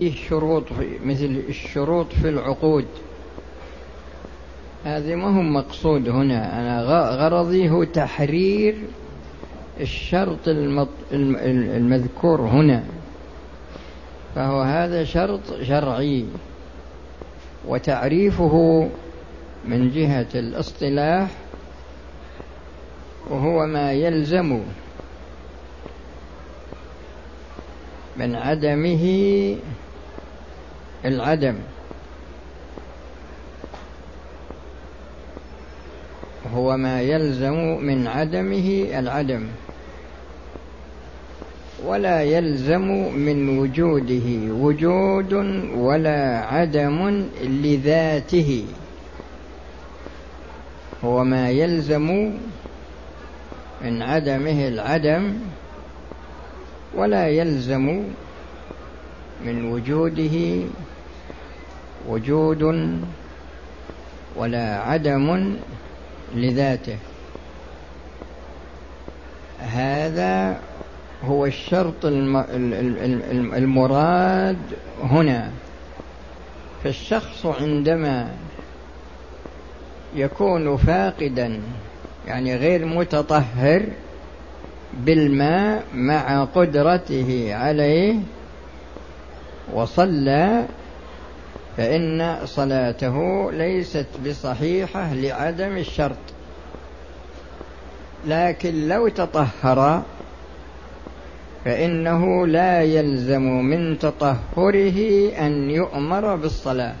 الشروط مثل الشروط في العقود. هذه ما هو مقصود هنا. أنا غرضي هو تحرير الشرط المذكور هنا. فهو هذا شرط شرعي. وتعريفه من جهة الاصطلاح وهو ما يلزم من عدمه العدم. هو ما يلزم من عدمه العدم. ولا يلزم من وجوده. وجود ولا عدم لذاته. هو ما يلزم من عدمه العدم. ولا يلزم من وجوده وجود ولا عدم لذاته. هذا هو الشرط المراد هنا. فالشخص عندما يكون فاقدا يعني غير متطهر بالماء مع قدرته عليه وصلى فإن صلاته ليست بصحيحة لعدم الشرط. لكن لو تطهر فإنه لا يلزم من تطهره أن يؤمر بالصلاة.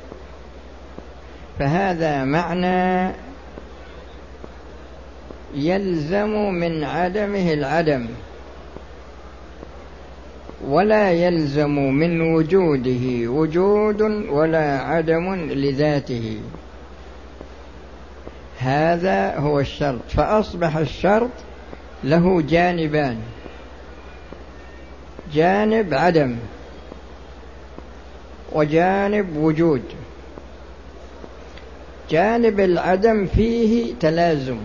فهذا معنى يلزم من عدمه العدم. ولا يلزم من وجوده وجود ولا عدم لذاته. هذا هو الشرط. فأصبح الشرط له جانبان. جانب عدم وجانب وجود. جانب العدم فيه تلازم.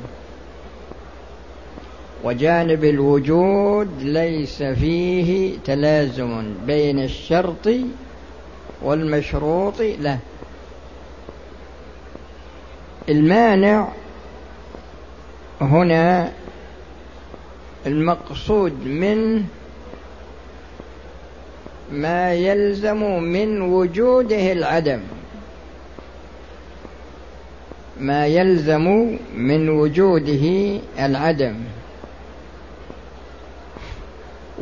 وجانب الوجود ليس فيه تلازم بين الشرط والمشروط له. المانع هنا المقصود منه ما يلزم من وجوده العدم. ما يلزم من وجوده العدم.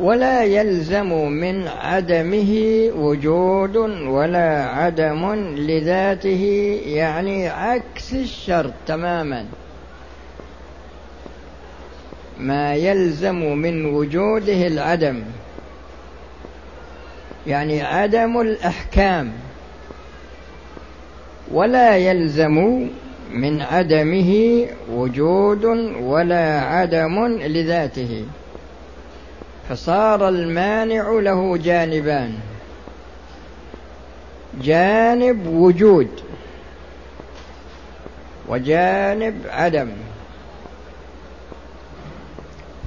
ولا يلزم من عدمه وجود ولا عدم لذاته يعني عكس الشرط تماما. ما يلزم من وجوده العدم يعني عدم الأحكام. ولا يلزم من عدمه وجود ولا عدم لذاته. فصار المانع له جانبان. جانب وجود وجانب عدم.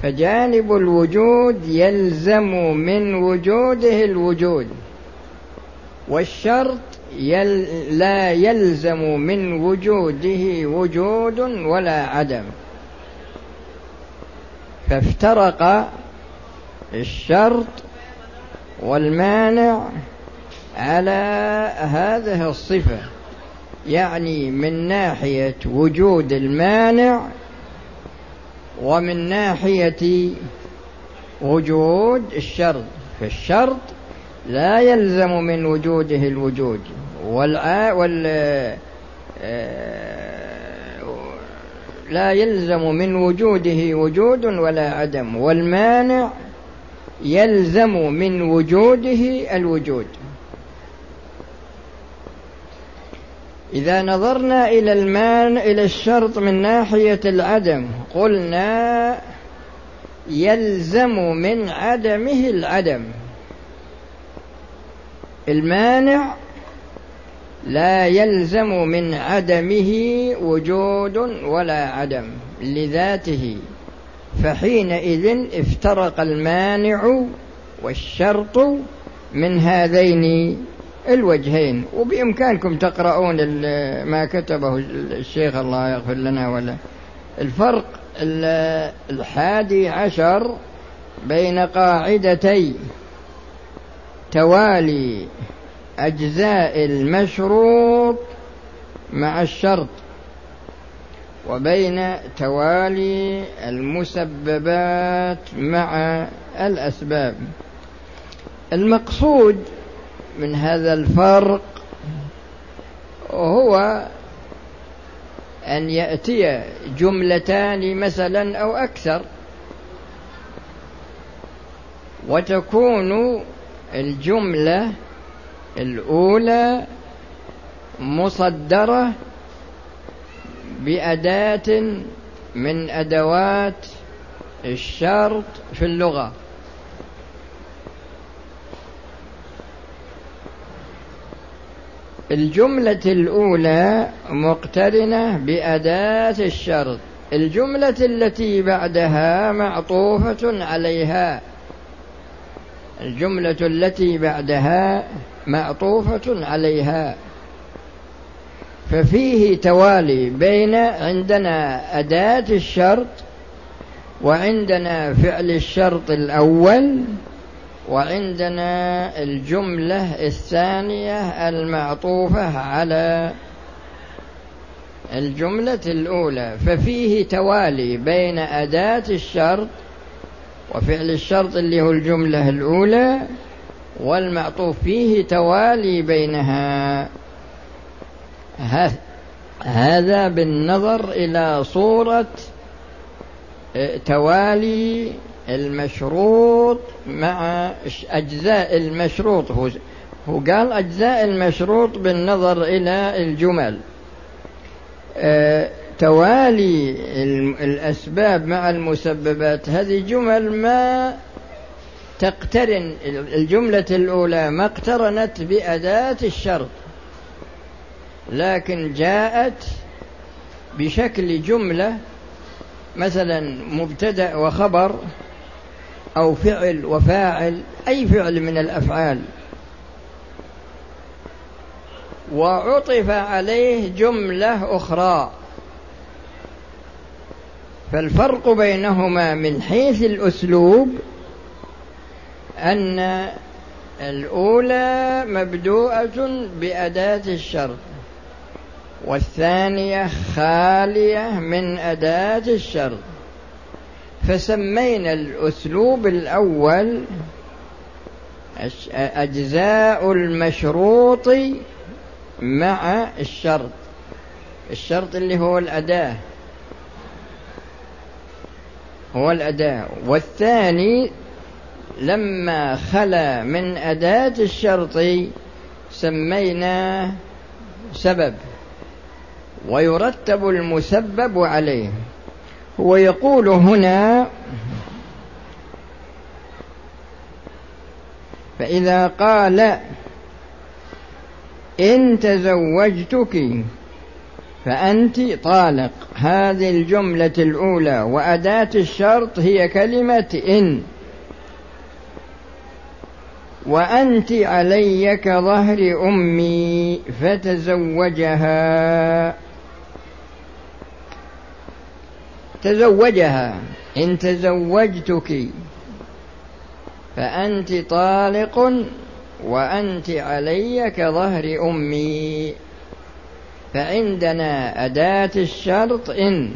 فجانب الوجود يلزم من وجوده الوجود والشرط يل لا يلزم من وجوده وجود ولا عدم. فافترق الشرط والمانع على هذه الصفة يعني من ناحية وجود المانع ومن ناحية وجود الشرط فالشرط لا يلزم من وجوده الوجود. وال لا يلزم من وجوده وجود ولا عدم والمانع يلزم من وجوده الوجود. إذا نظرنا إلى المان إلى الشرط من ناحية العدم قلنا يلزم من عدمه العدم. المانع لا يلزم من عدمه وجود ولا عدم لذاته. فحينئذ افترق المانع والشرط من هذين الوجهين. وبإمكانكم تقرؤون ما كتبه الشيخ الله يغفر لنا ولا. الفرق الحادي عشر بين قاعدتي توالي أجزاء المشروط مع الشرط. وبين توالي المسببات مع الأسباب. المقصود من هذا الفرق هو أن يأتي جملتان مثلا أو أكثر وتكون الجملة الأولى مصدرة بأداة من أدوات الشرط في اللغة. الجملة الأولى مقترنة بأداة الشرط. الجملة التي بعدها معطوفة عليها. الجملة التي بعدها معطوفة عليها. ففيه توالي بين عندنا أداة الشرط وعندنا فعل الشرط الأول وعندنا الجملة الثانية المعطوفة على الجملة الأولى. ففيه توالي بين أداة الشرط وفعل الشرط اللي هو الجملة الأولى والمعطوف فيه توالي بينها. هذا بالنظر إلى صورة آه، توالي المشروط مع أجزاء المشروط. هو قال أجزاء المشروط بالنظر إلى الجمل. آه، توالي الأسباب مع المسببات. هذه جمل ما تقترن الجملة الأولى ما اقترنت بأداة الشرط. لكن جاءت بشكل جملة مثلا مبتدأ وخبر أو فعل وفاعل أي فعل من الأفعال. وعطف عليه جملة أخرى. فالفرق بينهما من حيث الأسلوب أن الأولى مبدوءة بأداة الشرط. والثانية خالية من أداة الشرط فسمينا الأسلوب الأول أجزاء المشروط مع الشرط. الشرط اللي هو الأداة. هو الأداة. والثاني لما خلا من أداة الشرط سميناه سبب. ويرتب المسبب عليه. هو يقول هنا فإذا قال إن تزوجتك فأنت طالق. هذه الجملة الأولى وأداة الشرط هي كلمة إن. وأنت علي كظهر أمي فتزوجها. تزوجها. إن تزوجتك فأنت طالق وأنت علي كظهر أمي. فعندنا أداة الشرط إن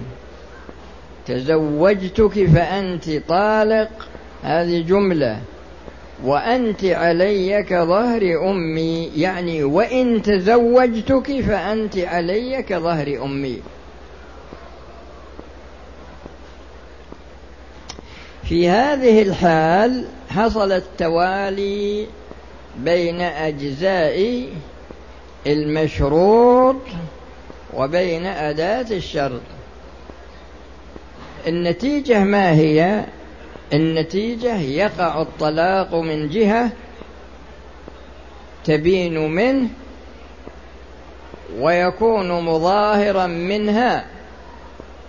تزوجتك فأنت طالق. هذه جملة. وأنت علي كظهر أمي. يعني وإن تزوجتك فأنت علي كظهر أمي. في هذه الحال حصل التوالي بين أجزاء المشروط وبين أداة الشرط. النتيجة ما هي؟ النتيجة يقع الطلاق من جهة تبين منه ويكون مظاهرا منها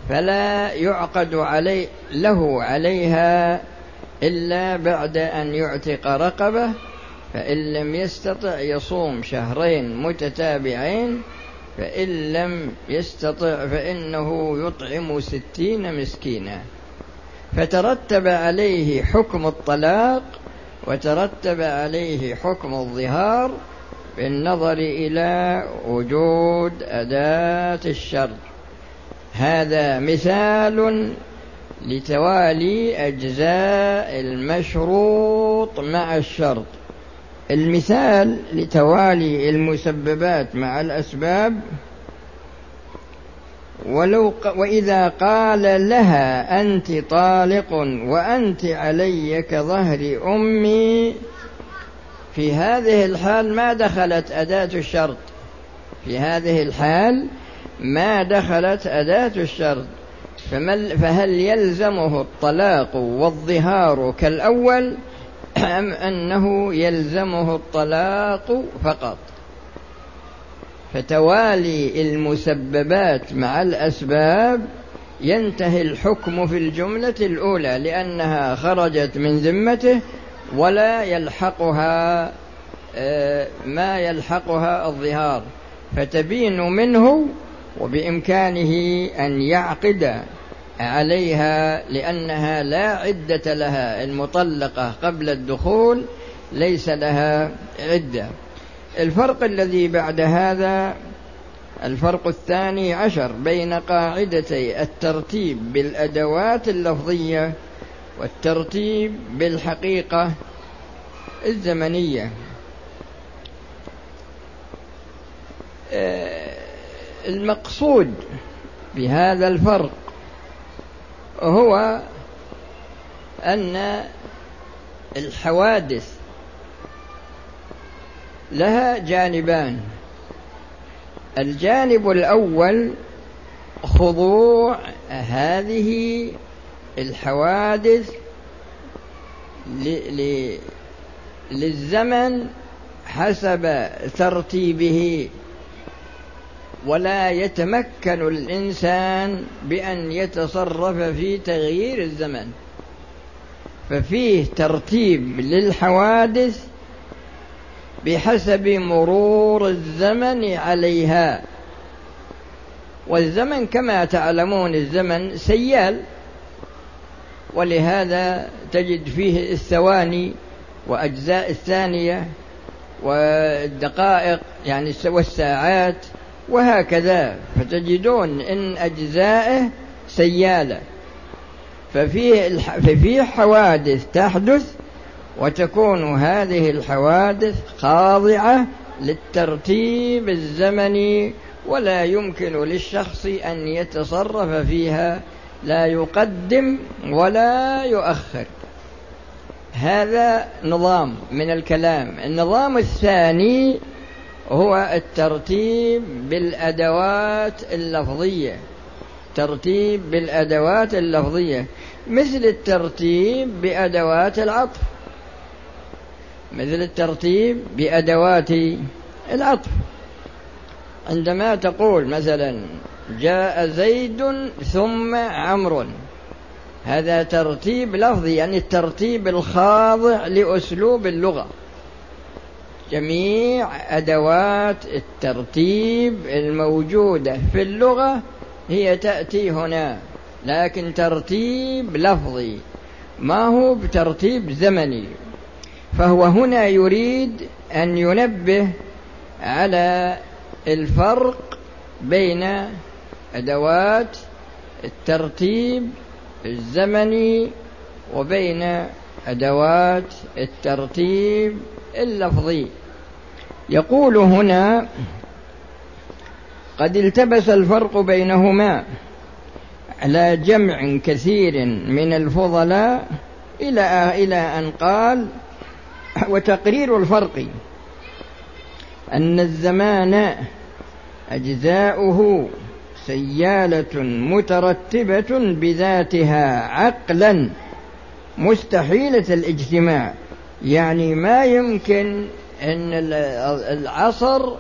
فلا يعقد علي له عليها إلا بعد أن يعتق رقبة فإن لم يستطع يصوم شهرين متتابعين فإن لم يستطع فإنه يطعم ستين مسكينا. فترتب عليه حكم الطلاق وترتب عليه حكم الظهار بالنظر إلى وجود أداة الشرط هذا مثال لتوالي أجزاء المشروط مع الشرط. المثال لتوالي المسببات مع الأسباب ولو وإذا قال لها أنت طالق وأنت علي كظهر أمي في هذه الحال ما دخلت أداة الشرط. في هذه الحال ما دخلت أداة الشرط. فهل يلزمه الطلاق والظهار كالأول أم أنه يلزمه الطلاق فقط؟ فتوالي المسببات مع الأسباب ينتهي الحكم في الجملة الأولى لأنها خرجت من ذمته ولا يلحقها آه، ما يلحقها الظهار. فتبين منه وبإمكانه أن يعقد عليها لأنها لا عدة لها المطلقة قبل الدخول ليس لها عدة. الفرق الذي بعد هذا الفرق الثاني عشر بين قاعدتي الترتيب بالأدوات اللفظية والترتيب بالحقيقة الزمنية. آه، المقصود بهذا الفرق هو أن الحوادث لها جانبان. الجانب الأول خضوع هذه الحوادث للزمن حسب ترتيبه. ولا يتمكن الإنسان بأن يتصرف في تغيير الزمن. ففيه ترتيب للحوادث بحسب مرور الزمن عليها. والزمن كما تعلمون الزمن سيال ولهذا تجد فيه الثواني وأجزاء الثانية والدقائق يعني والساعات وهكذا. فتجدون إن أجزائه سيالة. ففيه, ففيه حوادث تحدث وتكون هذه الحوادث خاضعة للترتيب الزمني ولا يمكن للشخص أن يتصرف فيها لا يقدم ولا يؤخر. هذا نظام من الكلام. النظام الثاني هو الترتيب بالأدوات اللفظية. ترتيب بالأدوات اللفظية مثل الترتيب بأدوات العطف. مثل الترتيب بأدوات العطف. عندما تقول مثلا جاء زيد ثم عمرو. هذا ترتيب لفظي يعني الترتيب الخاضع لأسلوب اللغة. جميع أدوات الترتيب الموجودة في اللغة هي تأتي هنا لكن ترتيب لفظي ما هو بترتيب زمني. فهو هنا يريد أن ينبه على الفرق بين أدوات الترتيب الزمني وبين أدوات الترتيب اللفظي. يقول هنا قد التبس الفرق بينهما على جمع كثير من الفضلاء إلى إلى أن قال وتقرير الفرق أن الزمان أجزاؤه سيالة مترتبة بذاتها عقلا مستحيلة الاجتماع. يعني ما يمكن أن العصر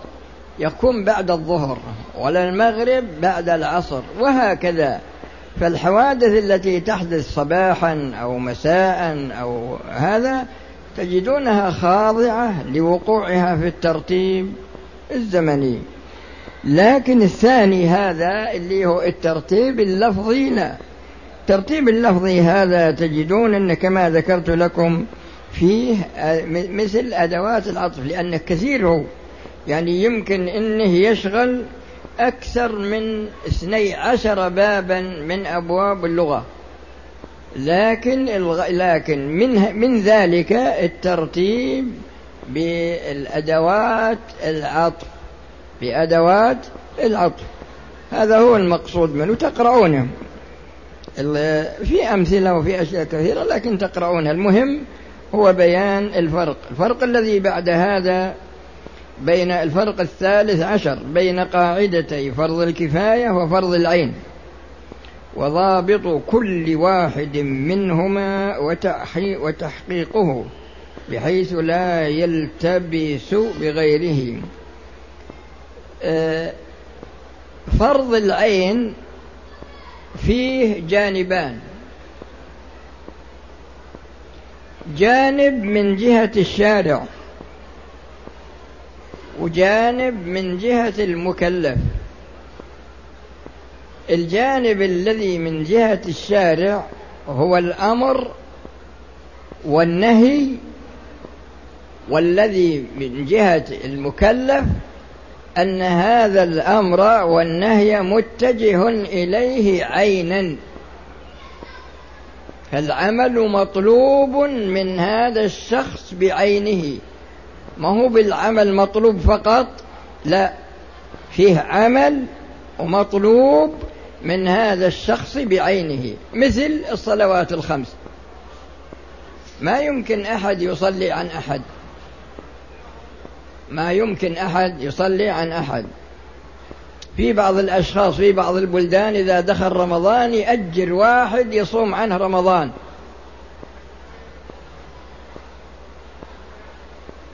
يكون بعد الظهر ولا المغرب بعد العصر وهكذا. فالحوادث التي تحدث صباحا أو مساء أو هذا تجدونها خاضعة لوقوعها في الترتيب الزمني. لكن الثاني هذا اللي هو الترتيب اللفظي لا الترتيب اللفظي هذا تجدون أن كما ذكرت لكم فيه مثل أدوات العطف لأن كثير هو. يعني يمكن أنه يشغل أكثر من اثني عشر بابا من أبواب اللغة. لكن لكن من من ذلك الترتيب بالأدوات العطف بأدوات العطف. هذا هو المقصود منه تقرؤونه. في أمثلة وفي أشياء كثيرة لكن تقرؤونها المهم هو بيان الفرق. الفرق الذي بعد هذا بين الفرق الثالث عشر بين قاعدتي فرض الكفاية وفرض العين. وضابط كل واحد منهما وتحقيقه بحيث لا يلتبس بغيره. آه، فرض العين فيه جانبان. جانب من جهة الشارع وجانب من جهة المكلف. الجانب الذي من جهة الشارع هو الأمر والنهي والذي من جهة المكلف أن هذا الأمر والنهي متجه إليه عينا. فالعمل مطلوب من هذا الشخص بعينه. ما هو بالعمل مطلوب فقط؟ لا فيه عمل ومطلوب من هذا الشخص بعينه مثل الصلوات الخمس. ما يمكن أحد يصلي عن أحد. ما يمكن أحد يصلي عن أحد. في بعض الأشخاص في بعض البلدان إذا دخل رمضان يأجر واحد يصوم عنه رمضان.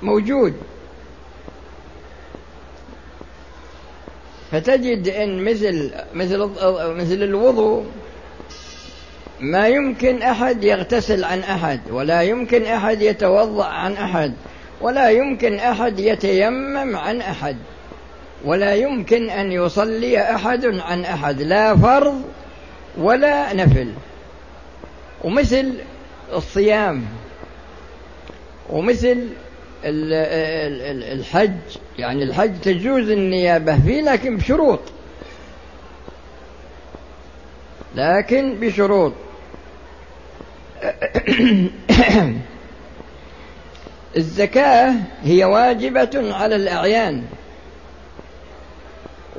موجود. فتجد إن مثل مثل مثل الوضوء ما يمكن أحد يغتسل عن أحد ولا يمكن أحد يتوضأ عن أحد ولا يمكن أحد يتيمم عن أحد ولا يمكن أن يصلي أحد عن أحد لا فرض ولا نفل. ومثل الصيام ومثل الحج يعني الحج تجوز النيابة فيه لكن بشروط. لكن بشروط. الزكاة هي واجبة على الأعيان.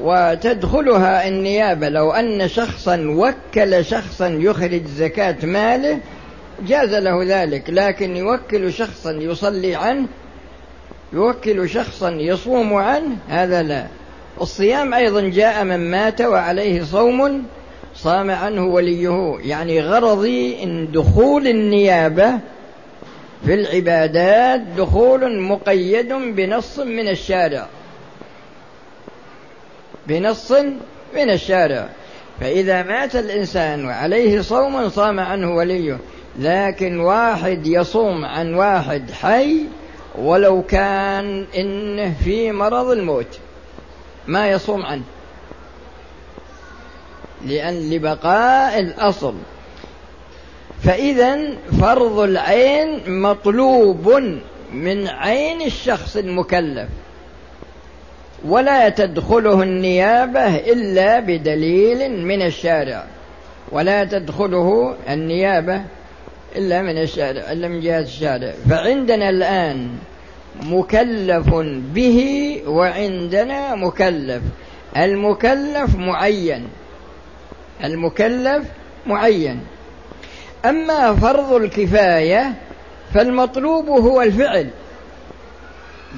وتدخلها النيابة. لو أن شخصا وكل شخصا يخرج زكاة ماله جاز له ذلك. لكن يوكل شخصا يصلي عنه يوكل شخصا يصوم عنه هذا لا. الصيام أيضا جاء من مات وعليه صوم صام عنه وليه يعني غرضي إن دخول النيابة في العبادات دخول مقيد بنص من الشارع. بنص من الشارع. فإذا مات الإنسان وعليه صوم صام عنه وليه لكن واحد يصوم عن واحد حي ولو كان إنه في مرض الموت ما يصوم عنه. لأن لبقاء الأصل. فإذا فرض العين مطلوب من عين الشخص المكلف. ولا تدخله النيابة إلا بدليل من الشارع. ولا تدخله النيابة إلا من الشارع إلا من جهة الشارع. فعندنا الآن مكلف به وعندنا مكلف. المكلف معين. المكلف معين. أما فرض الكفاية فالمطلوب هو الفعل.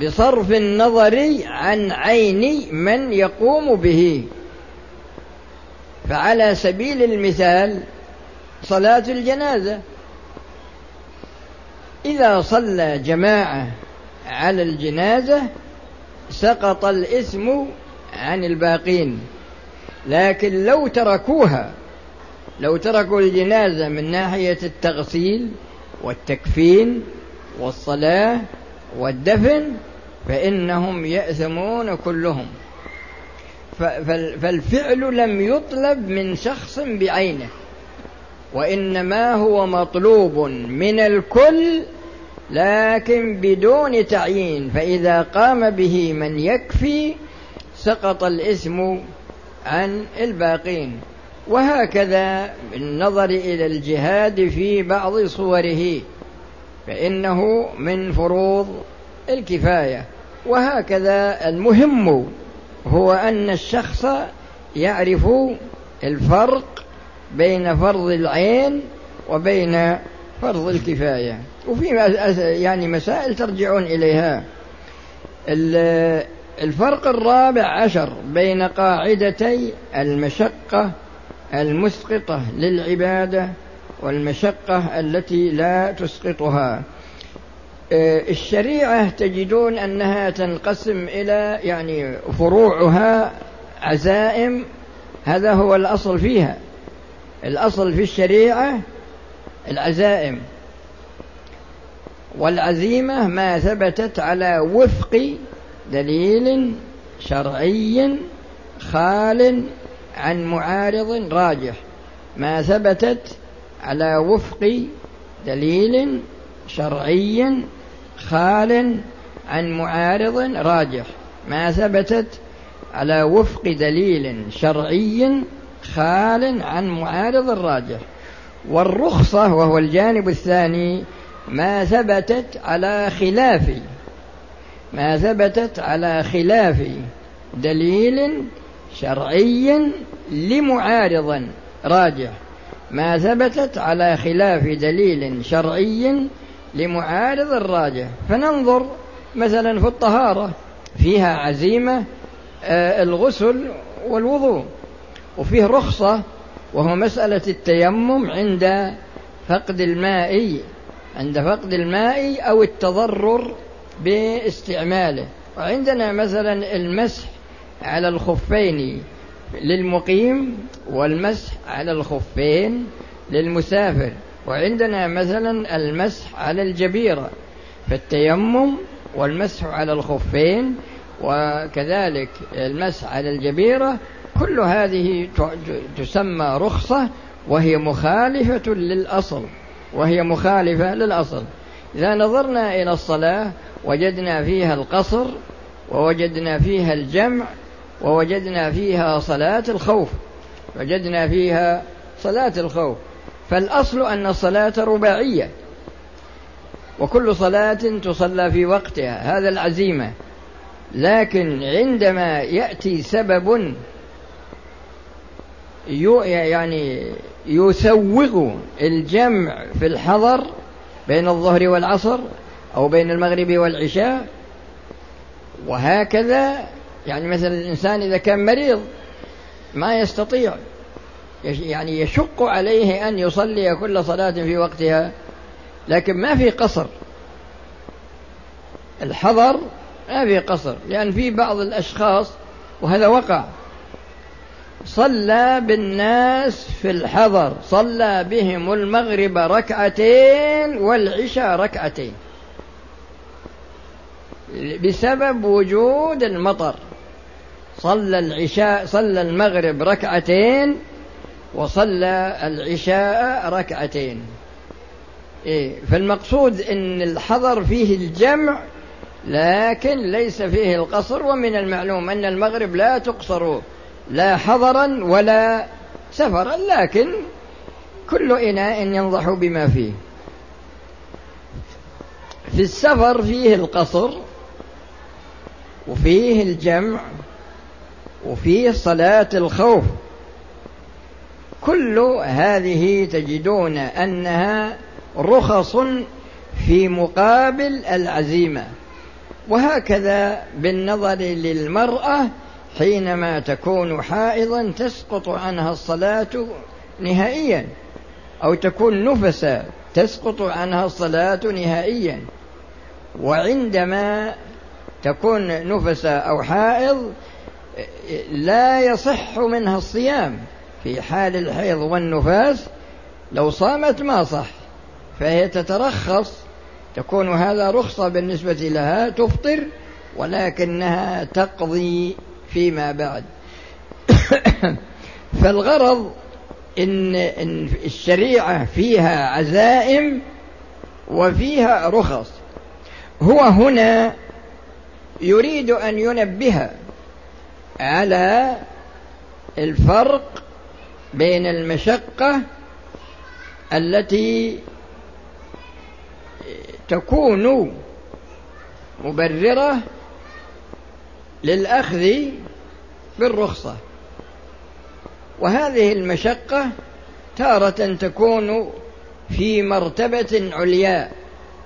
بصرف النظر عن عين من يقوم به. فعلى سبيل المثال صلاة الجنازة. إذا صلى جماعة على الجنازة سقط الإثم عن الباقين لكن لو تركوها لو تركوا الجنازة من ناحية التغسيل والتكفين والصلاة والدفن فإنهم يأثمون كلهم. فالفعل لم يطلب من شخص بعينه. وإنما هو مطلوب من الكل لكن بدون تعيين. فإذا قام به من يكفي سقط الاسم عن الباقين. وهكذا بالنظر إلى الجهاد في بعض صوره فإنه من فروض الكفاية. وهكذا المهم هو أن الشخص يعرف الفرق بين فرض العين وبين فرض الكفاية. وفي يعني مسائل ترجعون إليها. الفرق الرابع عشر بين قاعدتي المشقة المسقطة للعبادة والمشقة التي لا تسقطها. آه، الشريعة تجدون أنها تنقسم إلى يعني فروعها عزائم هذا هو الأصل فيها. الأصل في الشريعة العزائم. والعزيمة ما ثبتت على وفق دليل شرعي خال عن معارض راجح. ما ثبتت على وفق دليل شرعي خال عن معارض راجح. ما ثبتت على وفق دليل شرعي خال عن معارض راجح والرخصة وهو الجانب الثاني ما ثبتت على خلاف. ما ثبتت على خلاف. دليل شرعي لمعارض راجح. ما ثبتت على خلاف دليل شرعي لمعارض الراجح. فننظر مثلا في الطهارة. فيها عزيمة آه، الغسل والوضوء. وفيه رخصة وهو مسألة التيمم عند فقد الماء عند فقد الماء أو التضرر باستعماله. وعندنا مثلا المسح على الخفين للمقيم والمسح على الخفين للمسافر. وعندنا مثلا المسح على الجبيرة فالتيمم والمسح على الخفين وكذلك المسح على الجبيرة كل هذه تسمى رخصة وهي مخالفة للأصل وهي مخالفة للأصل. إذا نظرنا إلى الصلاة وجدنا فيها القصر ووجدنا فيها الجمع ووجدنا فيها صلاة الخوف وجدنا فيها صلاة الخوف. فالأصل أن الصلاة رباعية وكل صلاة تصلى في وقتها هذا العزيمة. لكن عندما يأتي سبب يعني يسوغ الجمع في الحضر بين الظهر والعصر أو بين المغرب والعشاء. وهكذا يعني مثلا الإنسان إذا كان مريض ما يستطيع يعني يشق عليه أن يصلي كل صلاة في وقتها لكن ما في قصر. الحضر ما في قصر لأن في بعض الأشخاص وهذا وقع صلى بالناس في الحضر صلى بهم المغرب ركعتين والعشاء ركعتين. بسبب وجود المطر. صلى العشاء صلى المغرب ركعتين وصلى العشاء ركعتين. إيه فالمقصود إن الحضر فيه الجمع لكن ليس فيه القصر ومن المعلوم أن المغرب لا تقصر. لا حضرا ولا سفرا لكن كل إناء ينضح بما فيه. في السفر فيه القصر وفيه الجمع وفيه صلاة الخوف. كل هذه تجدون أنها رخص في مقابل العزيمة. وهكذا بالنظر للمرأة حينما تكون حائضا تسقط عنها الصلاة نهائيا أو تكون نفسا تسقط عنها الصلاة نهائيا. وعندما تكون نفسا أو حائض لا يصح منها الصيام. في حال الحيض والنفاس لو صامت ما صح فهي تترخص. تكون هذا رخصة بالنسبة لها تفطر ولكنها تقضي فيما بعد. فالغرض إن, إن الشريعة فيها عزائم وفيها رخص. هو هنا يريد أن ينبه على الفرق بين المشقة التي تكون مبررة للأخذ بالرخصة. وهذه المشقة تارة تكون في مرتبة عليا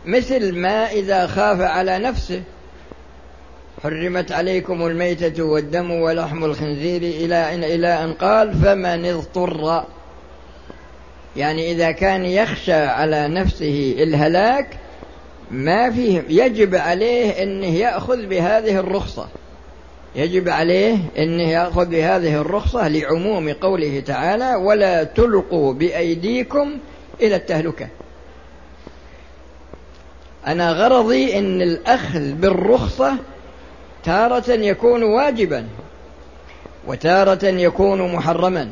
مثل ما إذا خاف على نفسه حرمت عليكم الميتة والدم ولحم الخنزير إلى إلى أن قال فمن اضطر. يعني إذا كان يخشى على نفسه الهلاك ما فيه يجب عليه أنه يأخذ بهذه الرخصة. يجب عليه أنه يأخذ بهذه الرخصة لعموم قوله تعالى ولا تلقوا بأيديكم إلى التهلكة. أنا غرضي أن الأخذ بالرخصة تارة يكون واجبا وتارة يكون محرما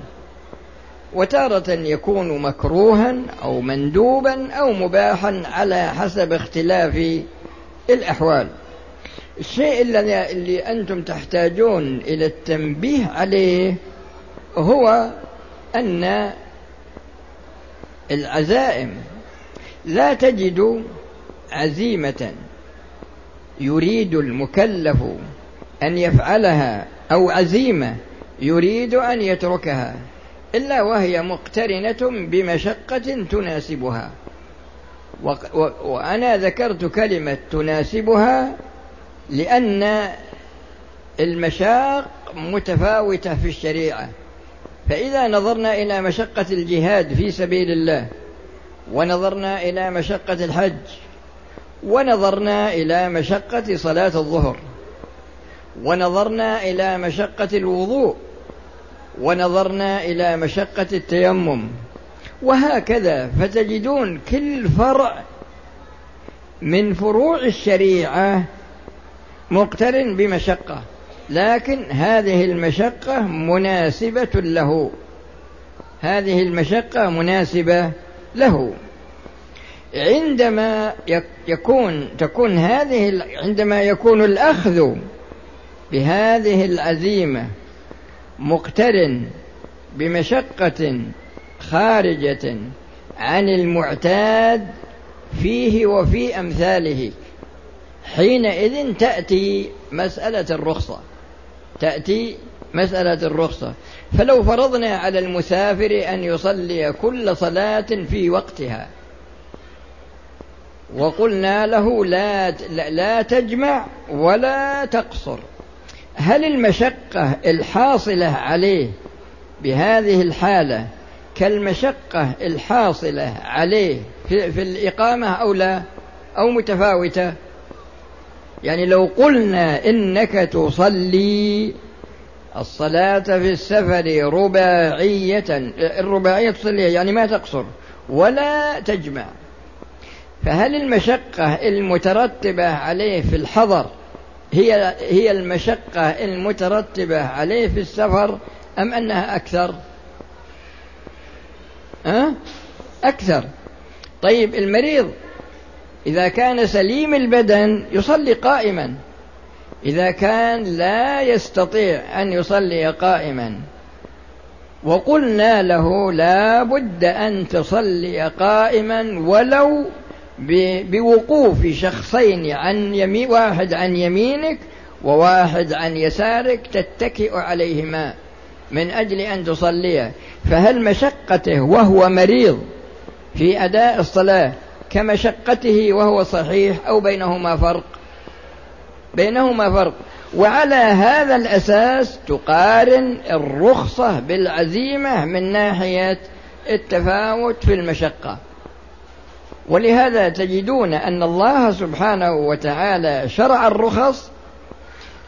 وتارة يكون مكروها أو مندوبا أو مباحا على حسب اختلاف الأحوال. الشيء الذي اللي أنتم تحتاجون إلى التنبيه عليه هو أن العزائم لا تجد عزيمة يريد المكلف أن يفعلها أو عزيمة يريد أن يتركها إلا وهي مقترنة بمشقة تناسبها. وأنا ذكرت كلمة تناسبها لأن المشاق متفاوتة في الشريعة. فإذا نظرنا إلى مشقة الجهاد في سبيل الله ونظرنا إلى مشقة الحج ونظرنا إلى مشقة صلاة الظهر ونظرنا إلى مشقة الوضوء ونظرنا إلى مشقة التيمم. وهكذا فتجدون كل فرع من فروع الشريعة مقترن بمشقة. لكن هذه المشقة مناسبة له. هذه المشقة مناسبة له. عندما يكون تكون هذه عندما يكون الأخذ بهذه العزيمة مقترن بمشقة خارجة عن المعتاد فيه وفي أمثاله. حينئذ تأتي مسألة الرخصة. تأتي مسألة الرخصة. فلو فرضنا على المسافر أن يصلي كل صلاة في وقتها وقلنا له لا لا تجمع ولا تقصر. هل المشقة الحاصلة عليه بهذه الحالة كالمشقة الحاصلة عليه في, في الإقامة أو لا؟ أو متفاوتة؟ يعني لو قلنا إنك تصلي الصلاة في السفر رباعية الرباعية تصلي يعني ما تقصر ولا تجمع فهل المشقة المترتبة عليه في الحضر هي هي المشقة المترتبة عليه في السفر أم أنها أكثر؟ أه؟ أكثر طيب المريض إذا كان سليم البدن يصلي قائما. إذا كان لا يستطيع أن يصلي قائما. وقلنا له لا بد أن تصلي قائما ولو بوقوف شخصين عن يمين واحد عن يمينك وواحد عن يسارك تتكئ عليهما من أجل أن تصلي فهل مشقته وهو مريض في أداء الصلاة كمشقته وهو صحيح أو بينهما فرق؟ بينهما فرق. وعلى هذا الأساس تقارن الرخصة بالعزيمة من ناحية التفاوت في المشقة. ولهذا تجدون أن الله سبحانه وتعالى شرع الرخص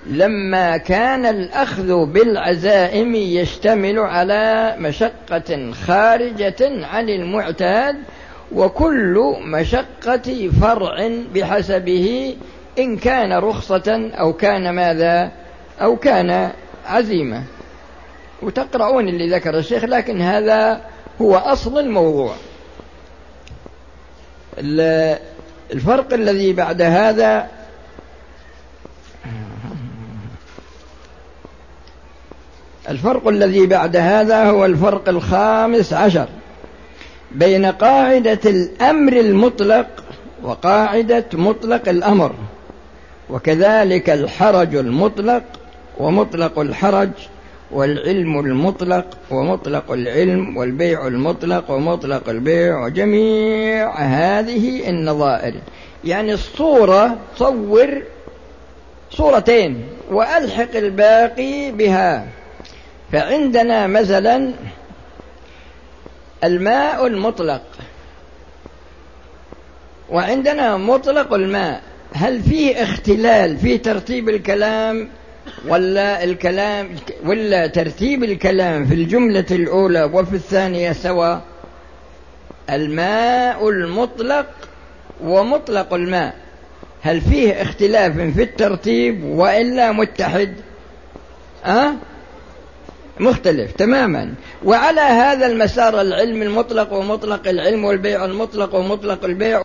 لما كان الأخذ بالعزائم يشتمل على مشقة خارجة عن المعتاد وكل مشقة فرع بحسبه إن كان رخصة أو كان ماذا أو كان عزيمة. وتقرؤون اللي ذكر الشيخ لكن هذا هو أصل الموضوع. الفرق الذي بعد هذا الفرق الذي بعد هذا هو الفرق الخامس عشر. بين قاعدة الأمر المطلق وقاعدة مطلق الأمر وكذلك الحرج المطلق ومطلق الحرج والعلم المطلق ومطلق العلم والبيع المطلق ومطلق البيع وجميع هذه النظائر. يعني الصورة صور صورتين وألحق الباقي بها. فعندنا مثلا الماء المطلق. وعندنا مطلق الماء. هل فيه اختلال في ترتيب الكلام ولا الكلام ولا ترتيب الكلام في الجملة الأولى وفي الثانية سواء؟ الماء المطلق ومطلق الماء. هل فيه اختلاف في الترتيب وإلا متحد؟ أه؟ مختلف تماما. وعلى هذا المسار العلم المطلق ومطلق العلم والبيع المطلق ومطلق البيع